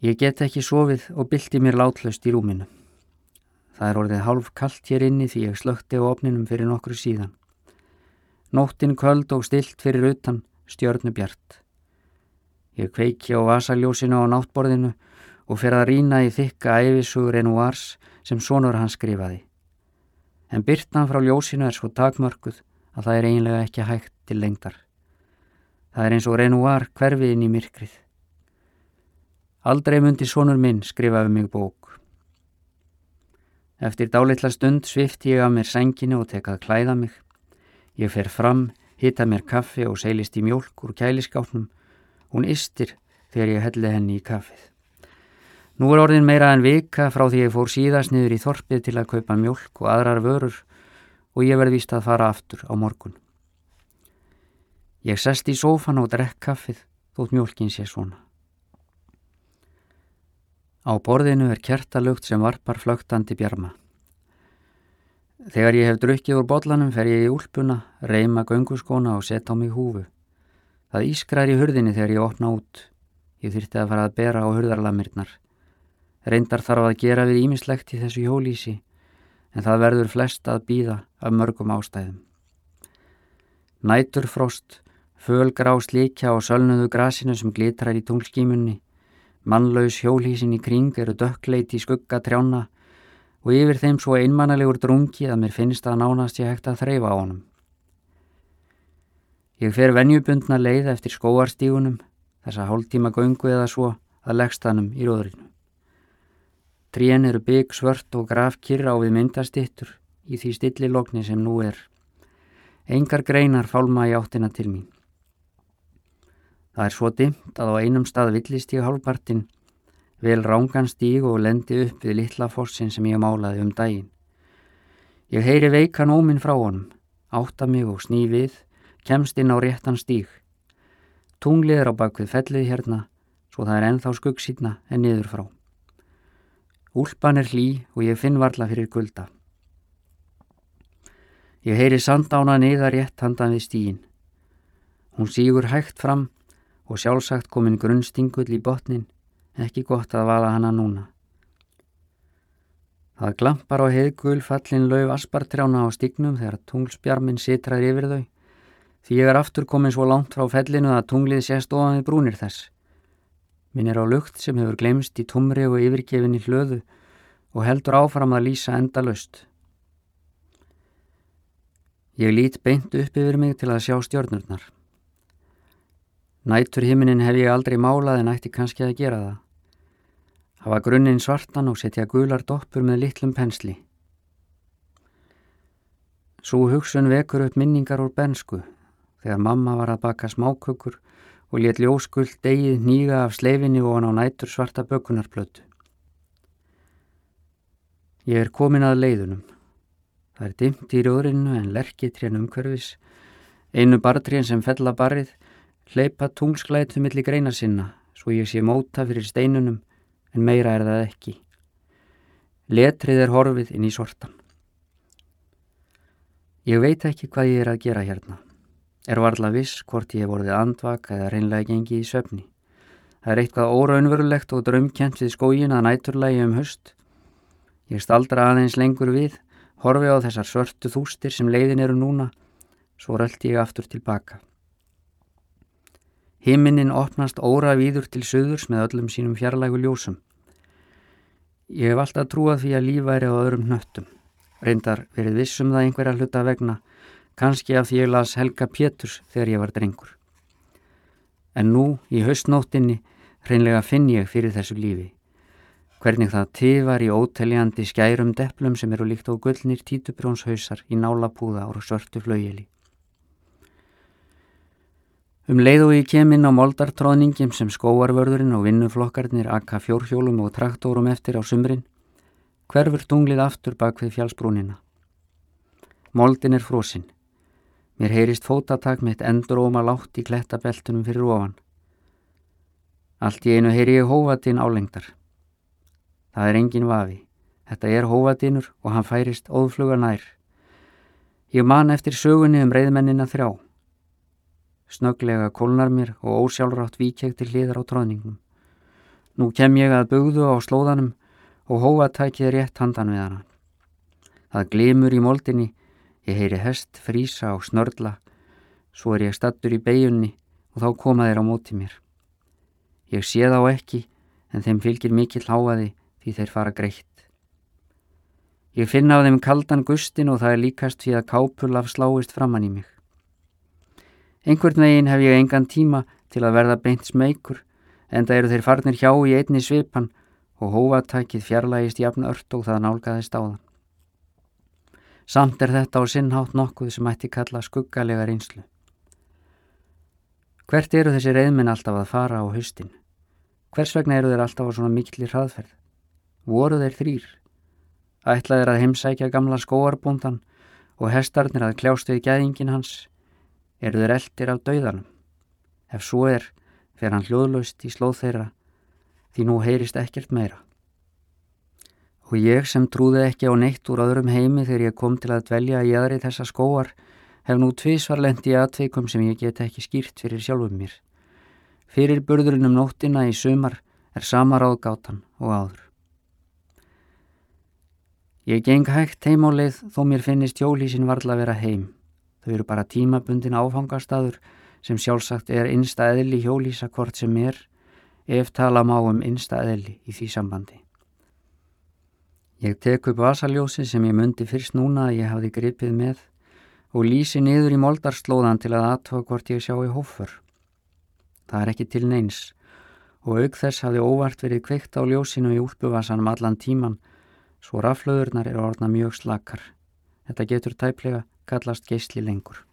Ég get ekki sofið og bylti mér látlaust í rúminu. Það er orðið hálf kallt hér inni því ég slökti á opninum fyrir nokkru síðan. Nóttin köld og stilt fyrir utan stjörnubjart. Ég kveiki á vasaljósinu á náttborðinu og fer að rína í þykka æfisugur enu vars sem sonur hans skrifaði. En byrtan frá ljósinu er svo takmörkuð að það er einlega ekki hægt til lengdar. Það er eins og Renoir hverfið inn í myrkrið. Aldrei myndi sonur minn skrifaði mig bók. Eftir dálitla stund svifti ég af mér senginu og tekað klæða mig. Ég fer fram, hitta mér kaffi og seilist í mjólk úr kæliskáknum. Hún ystir þegar ég helli henni í kaffið. Nú er orðin meira en vika frá því ég fór síðast niður í þorpið til að kaupa mjölk og aðrar vörur og ég verði vist að fara aftur á morgun. Ég sest í sófan og drekk kaffið þótt mjölkin sé svona. Á borðinu er kertalugt sem varpar flögtandi bjarma. Þegar ég hef drukkið úr botlanum fer ég í úlpuna, reyma gönguskona og setja á mig húfu. Það ískrar í hurðinni þegar ég opna út. Ég þyrti að fara að bera á hurðarlamirnar. Reyndar þarf að gera við ímislegt í þessu hjólísi en það verður flest að býða af mörgum ástæðum. Næturfrost, fölgrá slíkja og sölnuðu grasinu sem glitrar í tunglskímunni, mannlaus hjólísin í kring eru dökkleit í skugga trjána og yfir þeim svo einmannalegur drungi að mér finnst að nánast ég hægt að þreyfa á honum. Ég fer venjubundna leið eftir skóarstígunum, þessa hóltíma göngu eða svo að leggstanum í róðrinu. Trén eru bygg, svört og grafkýr á við myndastittur í því stillilogni sem nú er. Engar greinar fálma í áttina til mín. Það er svo dimt að á einum stað villist ég hálfpartin, vel rángan stíg og lendi upp við litla fossin sem ég málaði um daginn. Ég heyri veikan óminn frá honum, átta mig og sný við, kemst inn á réttan stíg. Tunglið er á bakvið fellið hérna, svo það er enþá skuggsýtna en niður frá. Úlpan er hlý og ég finn varla fyrir gulda. Ég heyri sandána niðar rétt handan við stíin. Hún sígur hægt fram og sjálfsagt komin grunnstingull í botnin, ekki gott að vaða hana núna. Það glampar á heiðgul fallin lauf aspartrjána á stignum þegar tunglspjarminn sitrar yfir þau, því ég er aftur komin svo langt frá fellinu að tunglið sést ofan við brúnir þess. Minn er á lukt sem hefur glemst í tumri og yfirgefinni hlöðu og heldur áfram að lýsa enda löst. Ég lít beint upp yfir mig til að sjá stjórnurnar. Nætur himinin hef ég aldrei málað en ætti kannski að gera það. Hafa grunninn svartan og setja gular doppur með litlum pensli. Svo hugsun vekur upp minningar úr bensku þegar mamma var að baka smákökur og let ljóskull degið nýga af sleifinni og hann á nætur svarta bökunarplötu. Ég er komin að leiðunum. Það er dimt í rjóðrinu en lerkitrén umhverfis, einu bartrén sem fell að barrið, hleypa tungsklætu millir greina sinna svo ég sé móta fyrir steinunum en meira er það ekki. Letrið er horfið inn í sortan. Ég veit ekki hvað ég er að gera hérna. Er varla viss hvort ég hef vorið andvaka eða reynlega gengi í söfni. Það er eitthvað óraunverulegt og draumkjent við skógin að næturlægi um höst. Ég staldra aðeins lengur við, horfi á þessar svörtu þústir sem leiðin eru núna, svo röldi ég aftur tilbaka. Himinin opnast óra víður til söðurs með öllum sínum fjarlægu ljósum. Ég hef alltaf trúað því að lífa er á öðrum nöttum, reyndar verið vissum það einhverja hluta vegna, kannski af því ég las Helga Péturs þegar ég var drengur. En nú, í haustnóttinni, hreinlega finn ég fyrir þessu lífi. Hvernig það tifar í óteljandi skærum deplum sem eru líkt á gullnir títubrjónshausar í nálapúða ára svörtu flaugjeli. Um leið og ég kem inn á moldartróðningum sem skóarvörðurinn og vinnuflokkarnir akka fjórhjólum og traktórum eftir á sumrin, hverfur tunglið aftur bak við fjálsbrúnina. Moldin er frosinn. Mér heyrist fótatak mitt endur óma látt í klettabeltunum fyrir ofan. Allt í einu heyri ég hóvatinn álengdar. Það er engin vafi. Þetta er hóvatinnur og hann færist óðfluga nær. Ég man eftir sögunni um reyðmennina þrjá. Snöglega kólnar mér og ósjálfrátt víkjeg til hliðar á tróðningum. Nú kem ég að bugðu á slóðanum og hóvatækið rétt handan við hana. Það glimur í moldinni, ég heyri hest, frísa og snörla, svo er ég stattur í beigunni og þá koma þeir á móti mér. Ég sé þá ekki en þeim fylgir mikill háaði því þeir fara greitt. Ég finna á þeim kaldan gustin og það er líkast fyrir að kápulaf sláist framann í mig. Einhvern veginn hef ég engan tíma til að verða beint smeykur en það eru þeir farnir hjá í einni svipan og hóvatækið fjarlægist jafn ört og það nálgæðist á þann. Samt er þetta á sinnhátt nokkuð sem ætti kalla skuggalega reynslu. Hvert eru þessi reyðminn alltaf að fara á haustin? Hvers vegna eru þeir alltaf á svona mikillir hraðferð? Voru þeir þrýr? Ætlaðir að heimsækja gamla skóarbúndan og hestarnir að kljást við gæðingin hans eru þeir eldir af dauðanum. Ef svo er, fer hann hljóðlaust í slóð þeirra því nú heyrist ekkert meira. Og ég sem trúði ekki á neitt úr öðrum heimi þegar ég kom til að dvelja í aðri þessa skóar hef nú tvísvarlendi aðtveikum sem ég get ekki skýrt fyrir sjálfum mér. Fyrir burðurinn um nóttina í sumar er sama ráðgátan og áður. Ég geng hægt heim á leið þó mér finnist hjólísin varðla að vera heim. Þau eru bara tímabundin áfangastadur sem sjálfsagt er innsta eðli hjólísa hvort sem er ef tala má um innsta eðli í því sambandi. Ég tek upp vasaljósi sem ég myndi fyrst núna að ég hafði gripið með og lýsi niður í moldarslóðan til að aðtóa hvort ég sjá í hófur. Það er ekki til neins og auk þess hafði óvart verið kveikt á ljósinu í úlpuvasanum allan tíman svo raflöðurnar eru orðna mjög slakar. Þetta getur tæplega kallast geysli lengur.